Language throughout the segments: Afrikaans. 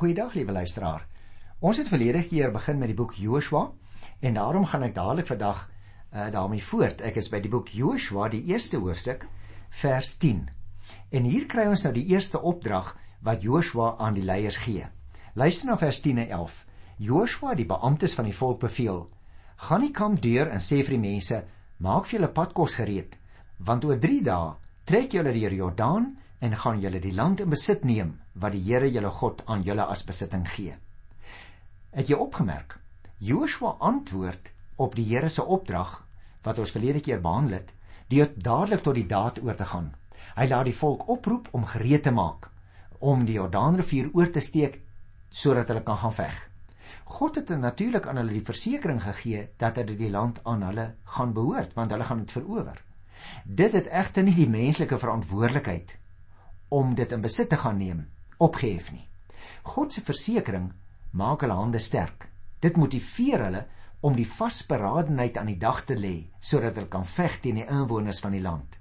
Goeiedag liewe luisteraar. Ons het verlede keer begin met die boek Joshua en daarom gaan ek dadelik vandag uh, daarmee voort. Ek is by die boek Joshua, die eerste hoofstuk, vers 10. En hier kry ons nou die eerste opdrag wat Joshua aan die leiers gee. Luister na vers 10 en 11. Joshua, die beamptes van die volk beveel: "Gaan die kamp deur en sê vir die mense: Maak vir julle padkos gereed, want oor 3 dae trek julle deur Jordaan en gaan julle die land in besit neem wat die Here julle God aan julle as besitting gee." Het jy opgemerk? Joshua antwoord op die Here se opdrag wat ons verlede keer behandel het, deur dadelik tot die daad oor te gaan. Hy laat die volk oproep om gereed te maak om die Jordaanrivier oor te steek sodat hulle kan gaan veg. God het natuurlik aan hulle die versekering gegee dat hy die land aan hulle gaan behoort want hulle gaan dit verower. Dit het egter nie die menslike verantwoordelikheid om dit in besit te gaan neem opgehef nie. God se versekering maak hulle hande sterk. Dit motiveer hulle om die vasberadenheid aan die dag te lê sodat hulle kan veg teen die inwoners van die land.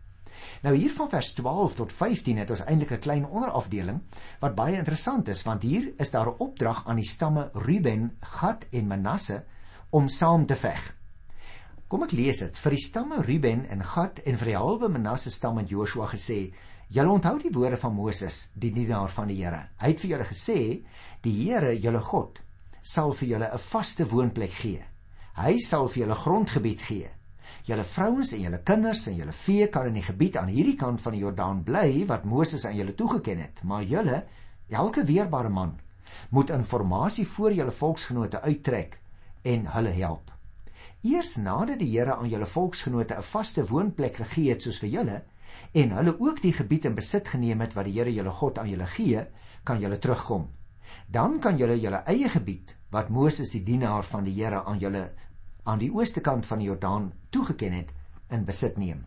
Nou hier van vers 12 tot 15 het ons eintlik 'n klein onderafdeling wat baie interessant is want hier is daar 'n opdrag aan die stamme Ruben, Gad en Manasse om saam te veg. Kom ek lees dit. Vir die stamme Ruben en Gad en vir die halwe Manasse stam het Joshua gesê: "Julle onthou die woorde van Moses, die dienaar van die Here. Hy het vir julle gesê: Die Here, julle God, sal vir julle 'n vaste woonplek gee. Hy sal vir julle grondgebied gee. Julle vrouens en julle kinders en julle vee kan in die gebied aan hierdie kant van die Jordaan bly wat Moses aan julle toegeken het, maar julle, elke weerbare man, moet inligting voor julle volksgenote uittrek en hulle help. Eers nadat die Here aan julle volksgenote 'n vaste woonplek gegee het soos vir julle en hulle ook die gebied in besit geneem het wat die Here julle God aan julle gee, kan julle terugkom dan kan julle julle eie gebied wat Moses die dienaar van die Here aan julle aan die ooste kant van die Jordaan toegeken het in besit neem.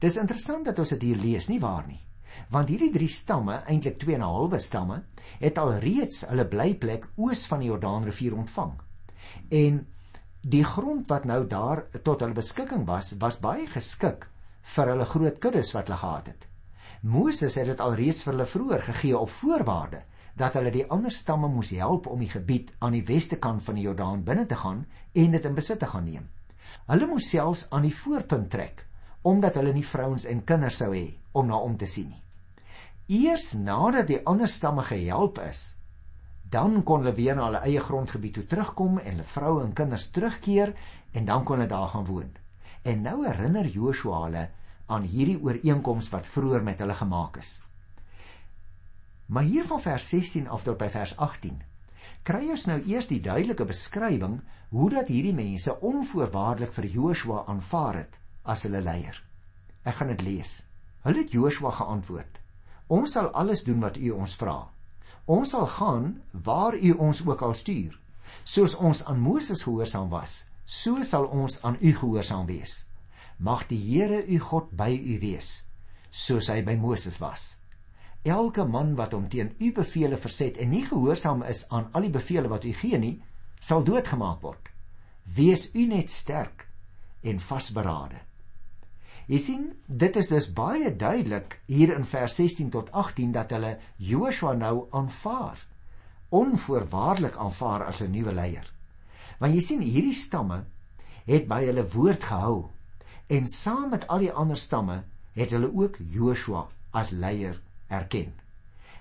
Dis interessant dat ons dit hier lees, nie waar nie? Want hierdie drie stamme, eintlik 2 en 'n halwe stamme, het al reeds hulle blyplek oos van die Jordaanrivier ontvang. En die grond wat nou daar tot hulle beskikking was, was baie geskik vir hulle groot kuddes wat hulle gehad het. Moses het dit alreeds vir hulle vroeër gegee op voorwaarde dat hulle die ander stamme moes help om die gebied aan die weste kant van die Jordaan binne te gaan en dit in besit te gaan neem. Hulle moes selfs aan die voorpunt trek omdat hulle nie vrouens en kinders sou hê om na om te sien nie. Eers nadat die ander stamme gehelp is, dan kon hulle weer na hulle eie grondgebied toe terugkom en hulle vroue en kinders terugkeer en dan kon hulle daar gaan woon. En nou herinner Joshua hulle aan hierdie ooreenkoms wat vroeër met hulle gemaak is. Maar hier van vers 16 af tot by vers 18 kry ons nou eers die duidelike beskrywing hoe dat hierdie mense onvoorwaardelik vir Joshua aanvaar het as hulle leier. Ek gaan dit lees. Hulle het Joshua geantwoord: Ons sal alles doen wat u ons vra. Ons sal gaan waar u ons ook al stuur. Soos ons aan Moses gehoorsaam was, so sal ons aan u gehoorsaam wees. Mag die Here u God by u wees, soos hy by Moses was elke man wat hom teen u bevele verset en nie gehoorsaam is aan al die bevele wat u gee nie, sal doodgemaak word. Wees u net sterk en vasberade. Jy sien, dit is dus baie duidelik hier in vers 16 tot 18 dat hulle Joshua nou aanvaar, onvoorwaardelik aanvaar as 'n nuwe leier. Want jy sien, hierdie stamme het by hulle woord gehou en saam met al die ander stamme het hulle ook Joshua as leier erken.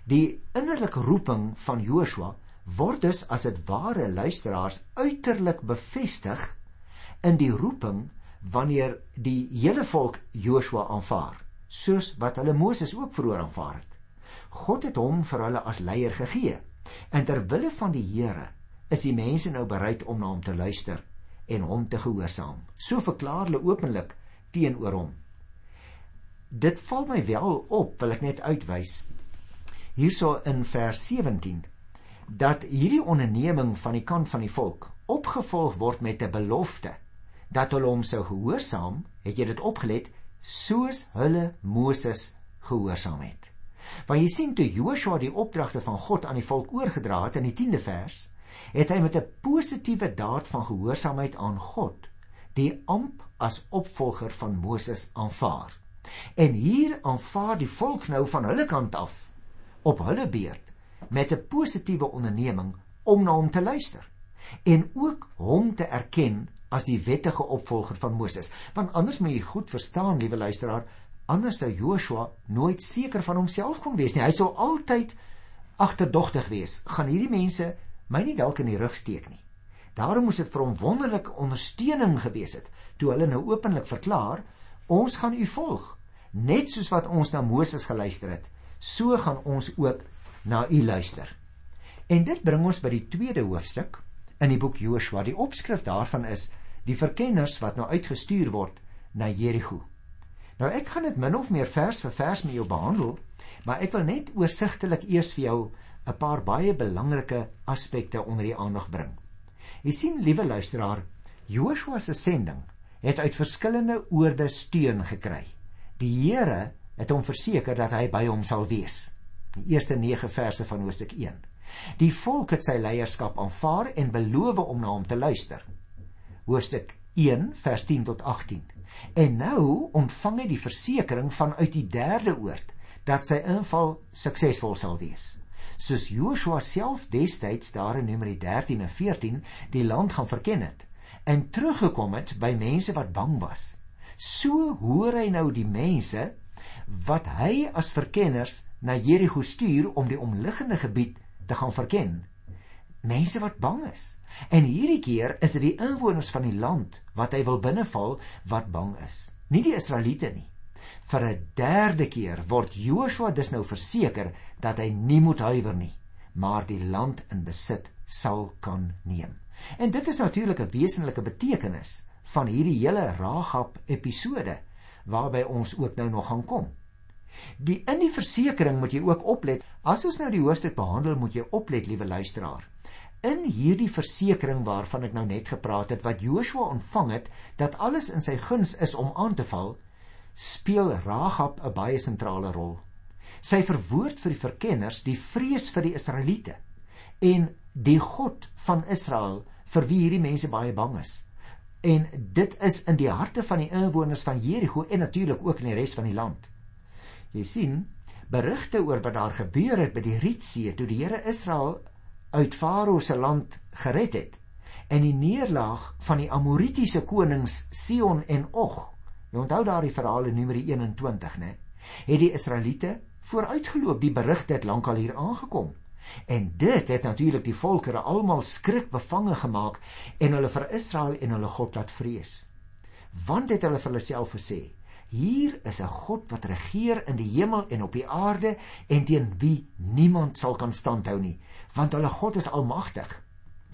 Die innerlike roeping van Joshua word dus as dit ware luisteraars uiterlik bevestig in die roeping wanneer die hele volk Joshua aanvaar, soos wat hulle Moses ook vroeër aanvaar het. God het hom vir hulle as leier gegee. En ter wille van die Here is die mense nou bereid om na hom te luister en hom te gehoorsaam. So verklaar hulle openlik teenoor hom dit val my wel op, wil ek net uitwys. Hierso in vers 17 dat hierdie onderneming van die kant van die volk opgevolg word met 'n belofte dat hulle hom sou gehoorsaam, het jy dit opgelet, soos hulle Moses gehoorsaam het. Want jy sien toe Joshua die opdragte van God aan die volk oorgedra het in die 10de vers, het hy met 'n positiewe daad van gehoorsaamheid aan God die amp as opvolger van Moses aanvaar. En hier aanvaar die volk nou van hulle kant af op hulle beurt met 'n positiewe onderneming om na hom te luister en ook hom te erken as die wettige opvolger van Moses. Want anders moet jy goed verstaan, liewe luisteraar, anders sou Joshua nooit seker van homself kon wees nie. Hy sou altyd agterdogtig wees. Gaan hierdie mense my nie dalk in die rug steek nie. Daarom moes dit vir hom wonderlike ondersteuning gewees het toe hulle nou openlik verklaar, ons gaan u volg, net soos wat ons na Moses geluister het, so gaan ons ook na u luister. En dit bring ons by die tweede hoofstuk in die boek Joshua. Die opskrif daarvan is die verkenners wat nou uitgestuur word na Jerigo. Nou ek gaan dit min of meer vers vir vers met jou behandel, maar ek wil net oorsigtelik eers vir jou 'n paar baie belangrike aspekte onder die aandag bring. Jy sien, liewe luisteraar, Joshua se sending het uit verskillende oorde steun gekry. Die Here het hom verseker dat hy by hom sal wees. Die eerste 9 verse van Hosea 1. Die volk het sy leierskap aanvaar en beloof om na hom te luister. Hosea 1 vers 10 tot 18. En nou ontvang hy die versekering vanuit die derde oord dat sy inval suksesvol sal wees. Soos Joshua self destyds daar in Numeri 13 en 14 die land gaan verken het en teruggekom het by mense wat bang was. So hoor hy nou die mense wat hy as verkenners na Jerigo stuur om die omliggende gebied te gaan verken. Mense wat bang is. En hierdie keer is dit die inwoners van die land wat hy wil binneval wat bang is. Nie die Israeliete nie. Vir 'n derde keer word Joshua dus nou verseker dat hy nie moet huiwer nie, maar die land in besit sal kan neem. En dit is natuurlik 'n wesenlike betekenis van hierdie hele Rahab episode waarby ons ook nou nog gaan kom. Die in die versekering moet jy ook oplet. As ons nou die hoofstuk behandel, moet jy oplet, liewe luisteraar in hierdie versekering waarvan ek nou net gepraat het wat Joshua ontvang het dat alles in sy guns is om aan te val, speel Rahab 'n baie sentrale rol. Sy verwoord vir die verkenners die vrees vir die Israeliete en die God van Israel vir wie hierdie mense baie bang is. En dit is in die harte van die inwoners van Jerigo en natuurlik ook in die res van die land. Jy sien, berigte oor wat daar gebeur het by die Rietsee toe die Here Israel uit Farao se land gered het en die neerlaag van die Amoritiese konings Sion en Og. Jy onthou daardie verhaal in Numeri 21, né? Het die Israeliete vooruitgeloop, die berigte het lankal hier aangekom. En dit het natuurlik die volkere almal skrikbevange gemaak en hulle vir Israel en hulle God laat vrees. Want het hulle vir hulle self gesê: Hier is 'n God wat regeer in die hemel en op die aarde en teen wie niemand sal kan standhou nie want hulle God is almagtig.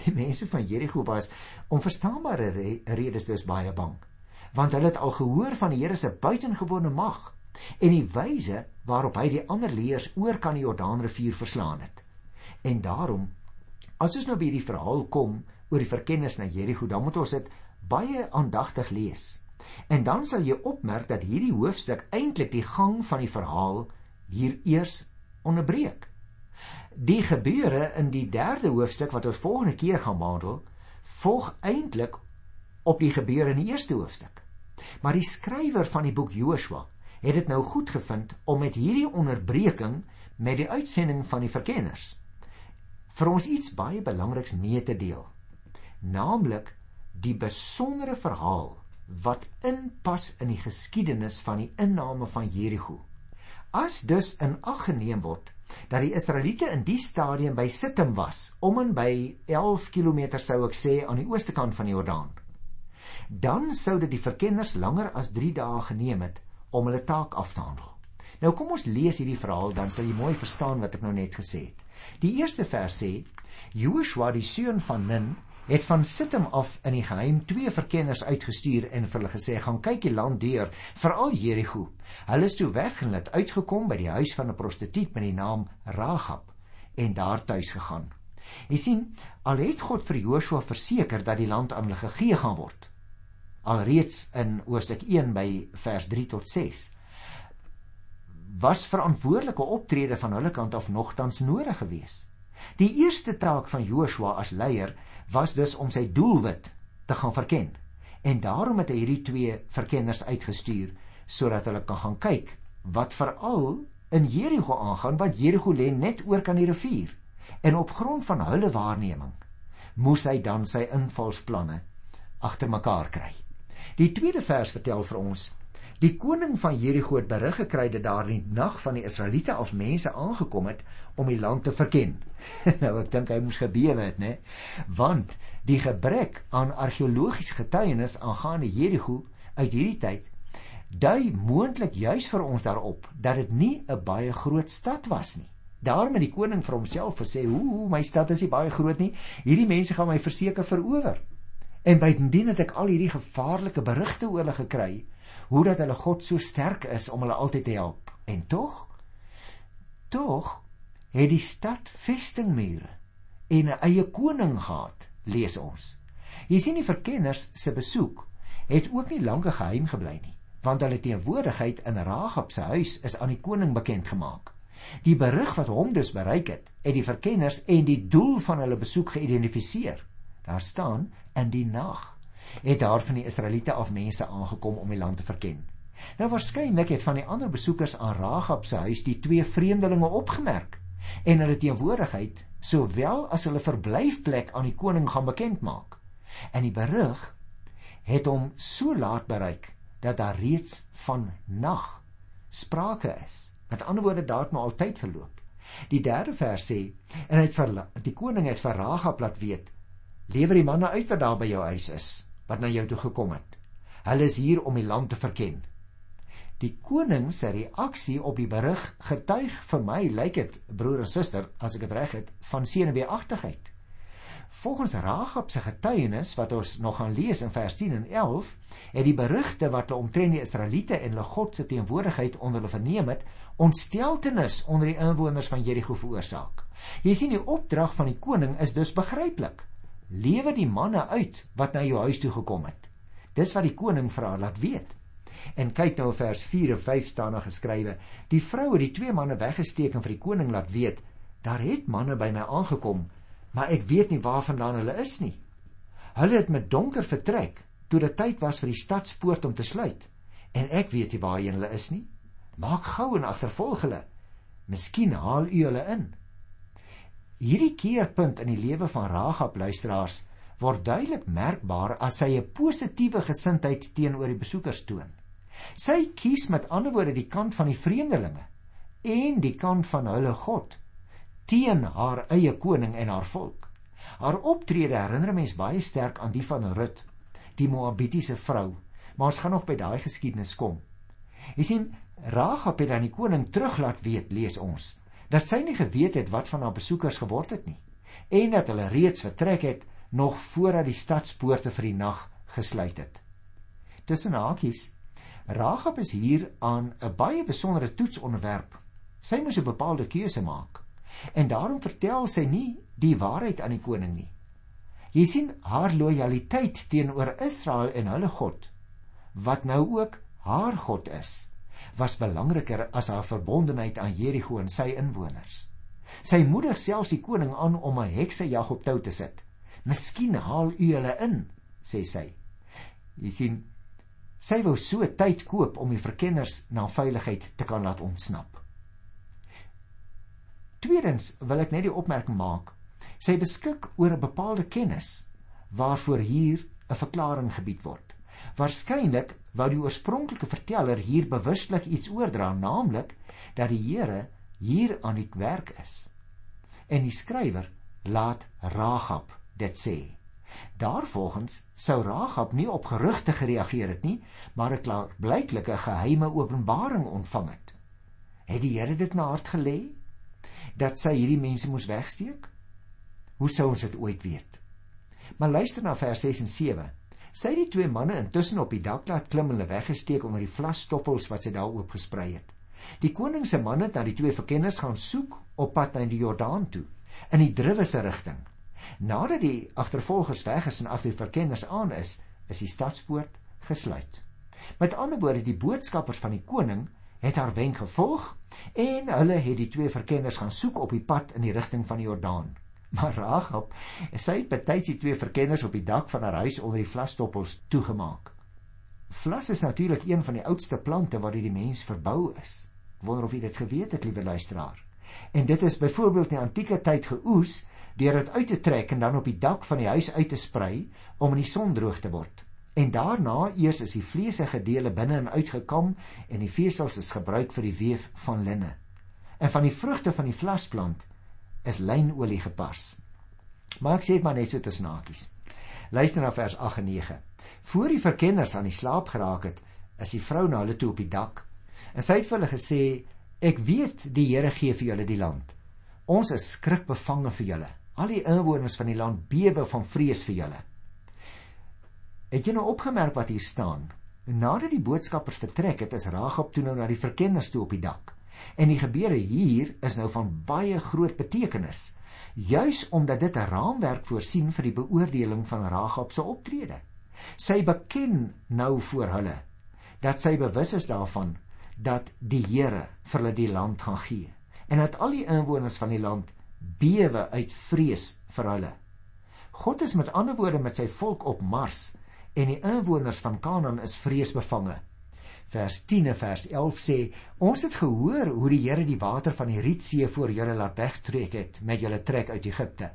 Die mense van Jerigo was onverstaanbare re redes dus baie bang, want hulle het al gehoor van die Here se buitengewone mag en die wyse waarop hy die ander leers oor kan die Jordaanrivier verslaan het. En daarom as ons nou by hierdie verhaal kom oor die verkennis na Jerigo, dan moet ons dit baie aandagtig lees. En dan sal jy opmerk dat hierdie hoofstuk eintlik die gang van die verhaal hier eers onderbreek. Die gebeure in die 3de hoofstuk wat ons volgende keer gaan behandel, volg eintlik op die gebeure in die eerste hoofstuk. Maar die skrywer van die boek Joshua het dit nou goed gevind om met hierdie onderbreking met die uitsending van die verkenners vir ons iets baie belangriks mee te deel. Naamlik die besondere verhaal wat inpas in die geskiedenis van die inname van Jerigo. As dus in ag geneem word dat die Israeliete in die stadium by Sittim was, om en by 11 km sou ek sê aan die ooste kant van die Jordaan. Dan sou dit die verkenners langer as 3 dae geneem het om hulle taak af te handel. Nou kom ons lees hierdie verhaal dan sal jy mooi verstaan wat ek nou net gesê het. Die eerste vers sê: Joshua die seun van Nun het van Sittim af in die geheim twee verkenners uitgestuur en vir hulle gesê gaan kyk die land deur, veral Jerigo. Hulle is toe weg en het uitgekom by die huis van 'n prostituut met die naam Rahab en daar tuis gegaan. Jy sien, al het God vir Joshua verseker dat die land aan hulle gegee gaan word. Alreeds in Hosea 1 by vers 3 tot 6 was verantwoordelike optrede van hulle kant af nogtans nodig geweest. Die eerste taak van Joshua as leier was dus om sy doelwit te gaan verken. En daarom het hy hierdie twee verkenners uitgestuur sodat hulle kan gaan kyk wat veral in Jerigo aangaan wat Jerigo lê net oor kan die rivier. En op grond van hulle waarneming moes hy dan sy invalsplanne agter mekaar kry. Die tweede vers vertel vir ons Die koning van Jerigo het berig gekry dat daar in die nag van die Israeliete af mense aangekom het om die land te verken. nou ek dink hy moes gebewe het, né? Want die gebrek aan argeologiese getuienis aangaande Jerigo uit hierdie tyd dui moontlik juis vir ons daarop dat dit nie 'n baie groot stad was nie. Daarom het die koning vir homself gesê: "Ooh, my stad is nie baie groot nie. Hierdie mense gaan my verseker verower." En bydien het ek al hierdie gevaarlike berigte oor hulle gekry hoe dat hulle God so sterk is om hulle altyd te help. En tog tog het die stad vestingmure en 'n eie koning gehad, lees ons. Jy sien die verkenners se besoek het ook nie lank geheim gebly nie, want hulle teenwoordigheid in Rahab se huis is aan die koning bekend gemaak. Die berig wat hom dus bereik het, het die verkenners en die doel van hulle besoek geïdentifiseer. Daar staan in die nag het daar van die Israeliete af mense aangekom om die land te verken. Nou waarskynlik het van die ander besoekers aan Rahab se huis die twee vreemdelinge opgemerk en hulle teenwoordigheid sowel as hulle verblyfplek aan die koning gaan bekend maak. En die berig het hom so laat bereik dat daar reeds van nag sprake is. Met ander woorde daar het maar al tyd verloop. Die derde vers sê en hy het vir die koning het vir Rahab laat weet: "Lewer die manne uit wat daar by jou huis is." wat na jou toe gekom het. Hulle is hier om die land te verken. Die koning se reaksie op die berig getuig vir my, lyk dit, broer en suster, as ek dit reg het, van senuweeagtigheid. Volgens Rahab se getuienis wat ons nog gaan lees in vers 10 en 11, het die berigte wat hulle omtrent die Israeliete en hulle God se teenwoordigheid onder hulle verneem het, ontsteltenis onder die inwoners van Jerigo veroorsaak. Jy sien die opdrag van die koning is dus begryplik lewe die manne uit wat na jou huis toe gekom het. Dis wat die koning vra laat weet. En kyk nou vers 4 en 5 staan daar geskrywe: Die vrou het die twee manne weggesteek en vir die koning laat weet: Daar het manne by my aangekom, maar ek weet nie waarvandaan hulle is nie. Hulle het met donker vertrek toe dit tyd was vir die stadspoort om te sluit. En ek weet nie waarheen hulle is nie. Maak gou en agtervolg hulle. Miskien haal u hulle in. Hierdie keerpunt in die lewe van Rahab luisteraars word duidelik merkbaar as sy 'n positiewe gesindheid teenoor die besoekers toon. Sy kies met ander woorde die kant van die vreemdelinge en die kant van hulle God teen haar eie koning en haar volk. Haar optrede herinner mens baie sterk aan die van Rut, die Moabitiese vrou, maar ons gaan nog by daai geskiedenis kom. Jy sien, Rahab het aan die koning teruglaat weet, lees ons, dat sy nie geweet het wat van haar besoekers geword het nie en dat hulle reeds vertrek het nog voordat die stadspoorte vir die nag gesluit het. Tussen hakies, Rahab is hier aan 'n baie besondere toets onderwerp. Sy moes 'n bepaalde keuse maak en daarom vertel sy nie die waarheid aan die koning nie. Jy sien haar lojaliteit teenoor Israel en hulle God wat nou ook haar God is was belangriker as haar verbondenheid aan Jerigo en sy inwoners. Sy moedig selfs die koning aan om 'n heksejag op tou te sit. "Miskien haal u hulle in," sê sy. Jy sien, sy wou so tyd koop om die verkenners na veiligheid te kan laat ontsnap. Tweedens wil ek net die opmerking maak. Sy beskik oor 'n bepaalde kennis waarvoor hier 'n verklaring gebied word. Waarskynlik wou die oorspronklike verteller hier bewuslik iets oordra, naamlik dat die Here hier aan die werk is. En die skrywer laat Rahab dit sê. Daarvolgens sou Rahab nie op gerugte gereageer het nie, maar 'n klaar blyklike geheime openbaring ontvang het. Het die Here dit na hart gelê dat sy hierdie mense moes wegsteek? Hoe sou ons dit ooit weet? Maar luister na vers 6 en 7. Sy het die twee manne intussen op die dak laat klim en hulle weggesteek onder die vlasstoppels wat sy daar oop gesprei het. Die koning se manne het na die twee verkenners gaan soek op pad na die Jordaan toe in die druwe se rigting. Nadat die agtervolgers weg is en agter die verkenners aan is, is die stadspoort gesluit. Met ander woorde, die boodskappers van die koning het haar wenk gevolg en hulle het die twee verkenners gaan soek op die pad in die rigting van die Jordaan. Maar Rahab, sy het betyds die twee verkenners op die dak van haar huis onder die vlasstoppels toegemaak. Vlas is natuurlik een van die oudste plante wat deur die mens verbou is. Ek wonder of jy dit geweet het, liewe luisteraar. En dit is byvoorbeeld in die antieke tyd geoes deur dit uit te trek en dan op die dak van die huis uit te sprei om in die son droog te word. En daarna eers is die vleesige dele binne en uitgekam en die vesels is gebruik vir die weef van linne. En van die vrugte van die vlasplant is lynolie gepars. Maar ek sê dit maar net so tussen hakies. Luister na vers 8 en 9. Voor die verkenners aan die slaap geraak het, is die vrou na hulle toe op die dak. En sy het vir hulle gesê: "Ek weet die Here gee vir julle die land. Ons is skrikbevange vir julle. Al die inwoners van die land bewe van vrees vir julle." Het jy nou opgemerk wat hier staan? Nadat die boodskappers vertrek het, is Ragab toe nou na die verkenners toe op die dak. En die gebeure hier is nou van baie groot betekenis, juis omdat dit 'n raamwerk voorsien vir die beoordeling van Ragab se optrede. Sy beken nou voor hulle dat sy bewus is daarvan dat die Here vir hulle die land gaan gee en dat al die inwoners van die land bewe uit vrees vir hulle. God is met ander woorde met sy volk op Mars en die inwoners van Kanaan is vreesbevange. Vers 10 en vers 11 sê: Ons het gehoor hoe die Here die water van die Rietsee voor julle laat wegtrek het met julle trek uit Egipte.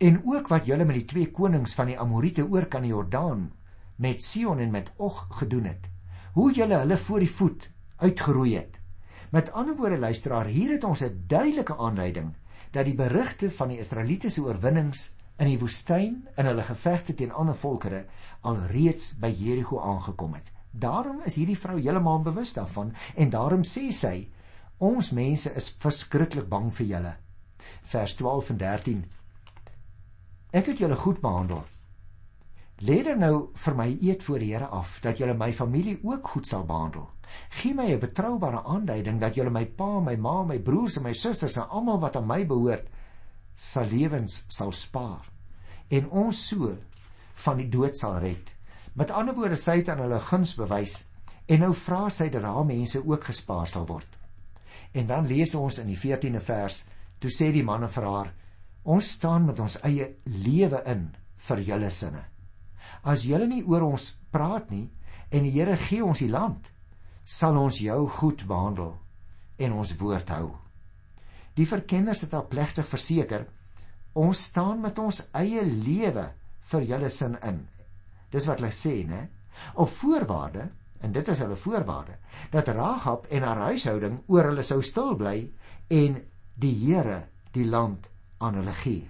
En ook wat julle met die twee konings van die Amorite oor kan die Jordaan met Sion en met Og gedoen het. Hoe julle hulle voor die voet uitgeroei het. Met ander woorde luisteraar, hier het ons 'n duidelike aanduiding dat die berigte van die Israelitiese oorwinnings in die woestyn in hulle gevegte teen ander volkere alreeds by Jerigo aangekom het. Daarom is hierdie vrou heeltemal bewus daarvan en daarom sê sy: "Ons mense is verskriklik bang vir julle." Vers 12 en 13. Ek het julle goed behandel. Lê dan nou vir my eet voor die Here af dat julle my familie ook goed sal behandel. Gee my 'n betroubare aanduiding dat julle my pa, my ma, my broers en my susters en almal wat aan my behoort sal lewens sal spaar en ons so van die dood sal red. Met ander woorde, sy het aan hulle guns bewys en nou vra sy dat haar mense ook gespaar sal word. En dan lees ons in die 14de vers, toe sê die manne vir haar: "Ons staan met ons eie lewe in vir julle sinne. As julle nie oor ons praat nie en die Here gee ons die land, sal ons jou goed behandel en ons woord hou." Die verkenners het haar plegtig verseker: "Ons staan met ons eie lewe vir julle sin in." Dis wat hulle sê, né? Op voorwaarde, en dit is hulle voorwaarde, dat Rahab en haar huishouding oor hulle sou stil bly en die Here die land aan hulle gee.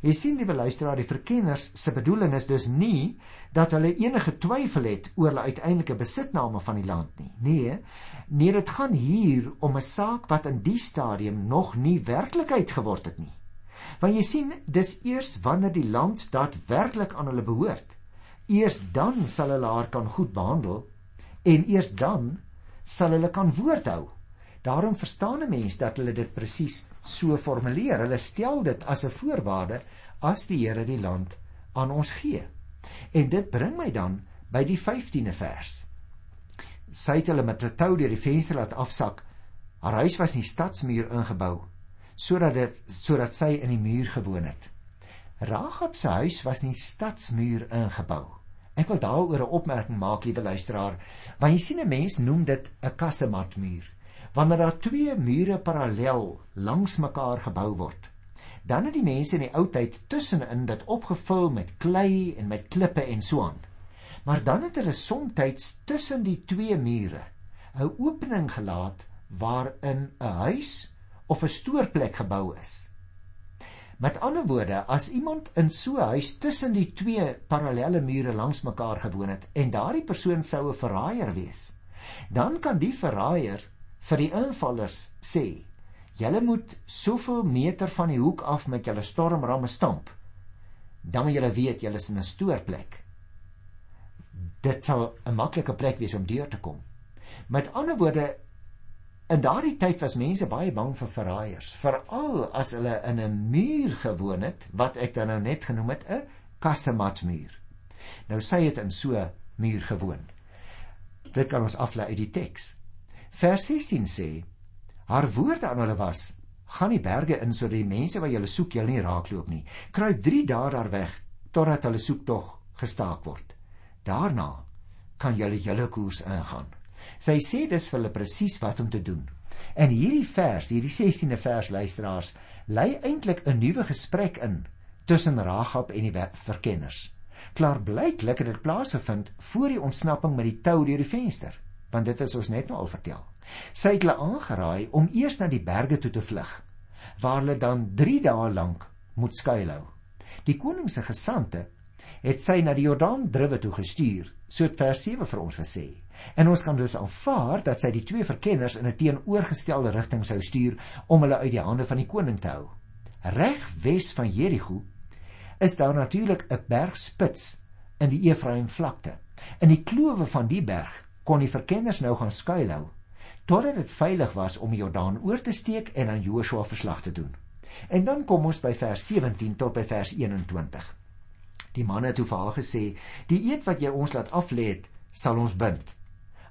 Jy sien die luisteraar, die verkenners se bedoeling is dus nie dat hulle enige twyfel het oor hulle uiteindelike besitname van die land nie. Nee, nee, dit gaan hier om 'n saak wat in die stadium nog nie werklikheid geword het nie. Want jy sien, dis eers wanneer die land daadwerklik aan hulle behoort, eers dan sal hulle haar kan goed behandel en eers dan sal hulle kan woord hou. Daarom verstaan 'n mens dat hulle dit presies so formuleer. Hulle stel dit as 'n voorwaarde as die Here die land aan ons gee. En dit bring my dan by die 15de vers. Sy het hulle met 'n tou deur die venster laat afsak. Haar huis was in die stadsmuur ingebou sodat dit sodat sy in die muur gewoon het. Rahab se huis was in die stadsmuur ingebou. Ek wil daaroor 'n opmerking maak, liewe luisteraar, want jy sien 'n mens noem dit 'n kassematmuur wanneer daar twee mure parallel langs mekaar gebou word. Dan het die mense in die ou tyd tussenin dit opgevul met klei en met klippe en so aan. Maar dan het hulle soms tussen die twee mure 'n opening gelaat waarin 'n huis of 'n stoorplek gebou is. Met ander woorde, as iemand in so 'n huis tussen die twee parallelle mure langs mekaar gewoon het en daardie persoon sou 'n verraaier wees, dan kan die verraaier vir die invallers sê: "Julle moet soveel meter van die hoek af met julle stormramme stamp. Dan moet julle weet julle is in 'n stoorplek. Dit sal 'n maklike plek wees om deur te kom." Met ander woorde, in daardie tyd was mense baie bang vir verraaiers, veral as hulle in 'n muur gewoon het wat ek dan nou net genoem het 'n kassematmuur. Nou sê dit in so muur gewoon. Dit kan ons aflei uit die teks. Vers 16 sê: Haar woorde aan hulle was: Gaan die berge in sodat die mense wat julle soek julle nie raakloop nie. Kruip 3 dae daar weg totdat hulle soektog gestaak word. Daarna kan julle julle koers ingaan. Sy sê dis vir hulle presies wat om te doen. En hierdie vers, hierdie 16de vers luisteraars, lei eintlik 'n nuwe gesprek in tussen Ragab en die verkenners. Klaarblyklik het dit plaasgevind voor die ontsnapping met die tou deur die venster, want dit is ons net nou al vertel. Sy het hulle aangeraai om eers na die berge toe te vlug, waar hulle dan 3 dae lank moet skuilhou. Die koning se gesante het sy na die Jordaan druwe toe gestuur, so het vers 7 vir ons gesê. En ons kan dus aanvaar dat sy die twee verkenners in 'n teenoorgestelde rigting sou stuur om hulle uit die hande van die koning te hou. Reg wes van Jerigo is daar natuurlik 'n bergspits in die Efraim vlakte. In die klowe van die berg kon die verkenners nou gaan skuilhou totdat dit veilig was om die Jordaan oor te steek en aan Joshua verslag te doen. En dan kom ons by vers 17 tot by vers 21. Die man het toe vir haar gesê: "Die eed wat jy ons laat aflê het, sal ons bind.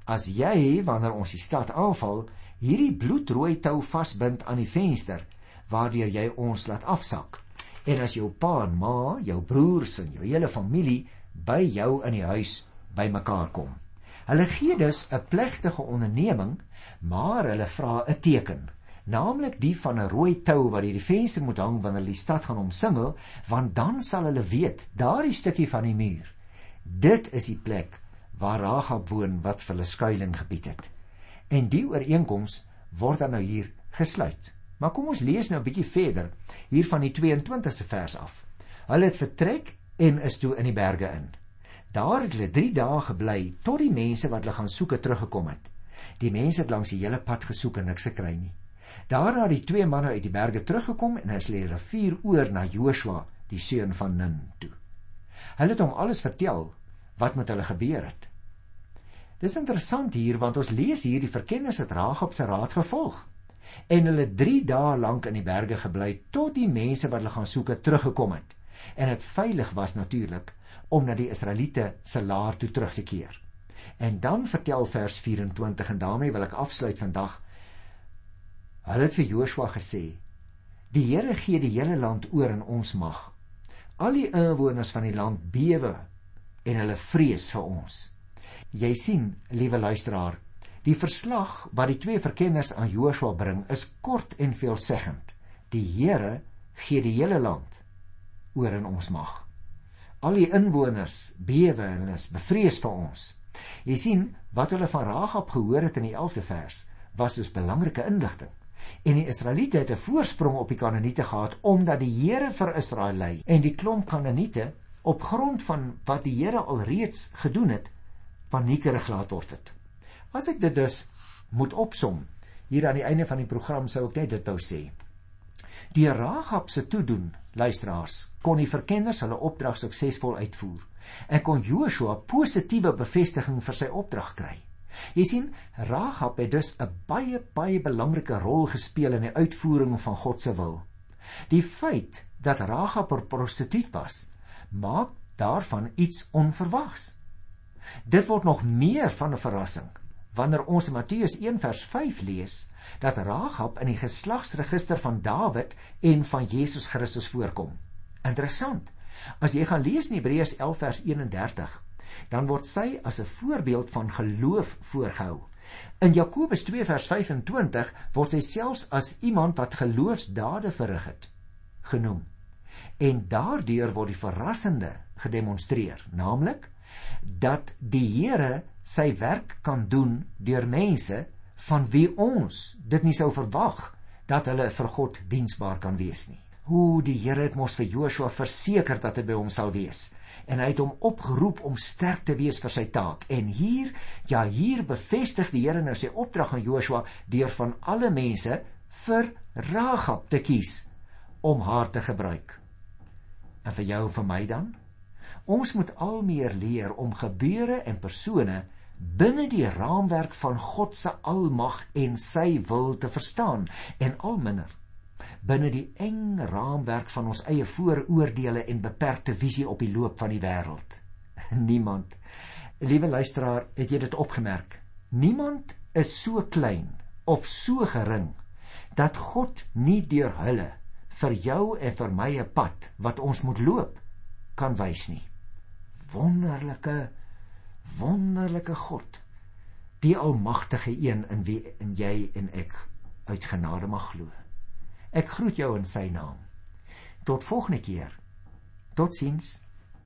As jy wanneer ons die stad aanval, hierdie bloedrooi tou vasbind aan die venster waardeur jy ons laat afsak, en as jou pa en ma, jou broers en jou hele familie by jou in die huis bymekaar kom. Hulle gee dus 'n plegtige onderneming, maar hulle vra 'n teken naamlik die van 'n rooi tou wat hierdie venster moet hang wanneer die stad gaan omsingel, want dan sal hulle weet daardie stukkie van die muur. Dit is die plek waar Rahab woon wat vir hulle skuilings gebied het. En die ooreenkoms word dan nou hier gesluit. Maar kom ons lees nou 'n bietjie verder hier van die 22ste vers af. Hulle het vertrek en is toe in die berge in. Daar het hulle 3 dae gebly tot die mense wat hulle gaan soek teruggekom het. Die mense het langs die hele pad gesoek en niks gekry nie. Daarna het die twee manne uit die berge teruggekom en hulle het rivier oor na Joshua, die seun van Nun toe. Hulle het hom alles vertel wat met hulle gebeur het. Dis interessant hier want ons lees hier die verkenners het Ragab se raad gevolg en hulle 3 dae lank in die berge gebly tot die mense wat hulle gaan soek het teruggekom het en dit veilig was natuurlik om na die Israeliete se laar toe terug te keer. En dan vertel vers 24 en daarmee wil ek afsluit vandag Hulle het vir Joshua gesê: "Die Here gee die hele land oor in ons mag. Al die inwoners van die land bewe en hulle vrees vir ons." Jy sien, liewe luisteraar, die verslag wat die twee verkenners aan Joshua bring, is kort en veelzeggend. Die Here gee die hele land oor in ons mag. Al die inwoners bewe en is bevrees vir ons. Jy sien, wat hulle van Rahab gehoor het in die 11de vers, was dus belangrike inligting en die Israeliete het 'n voorsprong op die Kanaaniete gehad omdat die Here vir Israel lei en die klomp Kanaaniete op grond van wat die Here alreeds gedoen het paniekerig laat word het. As ek dit dus moet opsom hier aan die einde van die program sou ek net dit wou sê. Die Rahab se toedoen, luisteraars, kon die verkenners hulle opdrag suksesvol uitvoer en kon Joshua positiewe bevestiging vir sy opdrag kry. Jy sien, Rahab het dus 'n baie baie belangrike rol gespeel in die uitvoering van God se wil. Die feit dat Rahab 'n prostituut was, maak daarvan iets onverwags. Dit word nog meer van 'n verrassing wanneer ons in Matteus 1 vers 5 lees dat Rahab in die geslagsregister van Dawid en van Jesus Christus voorkom. Interessant. As jy gaan lees in Hebreërs 11 vers 31, dan word sy as 'n voorbeeld van geloof voorgehou. In Jakobus 2 vers 25 word sy selfs as iemand wat geloofsdade verrig het genoem. En daardeur word die verrassende gedemonstreer, naamlik dat die Here sy werk kan doen deur mense van wie ons dit nie sou verwag dat hulle vir God diensbaar kan wees nie. Hoe die Here het mos vir Joshua verseker dat hy by hom sal wees en hy het hom opgeroep om sterk te wees vir sy taak. En hier, ja, hier bevestig die Here nou sy opdrag aan Joshua deur van alle mense vir Rahab te kies om haar te gebruik. En vir jou en vir my dan? Ons moet al meer leer om gebeure en persone binne die raamwerk van God se almag en sy wil te verstaan en al minder binne die eng raamwerk van ons eie vooroordeele en beperkte visie op die loop van die wêreld. Niemand, liewe luisteraar, het jy dit opgemerk? Niemand is so klein of so gering dat God nie deur hulle vir jou en vir my 'n pad wat ons moet loop kan wys nie. Wonderlike wonderlike God, die almagtige een in wie in jy en ek uit genade mag glo. Ek groet jou in sy naam. Tot volgende keer. Totsiens.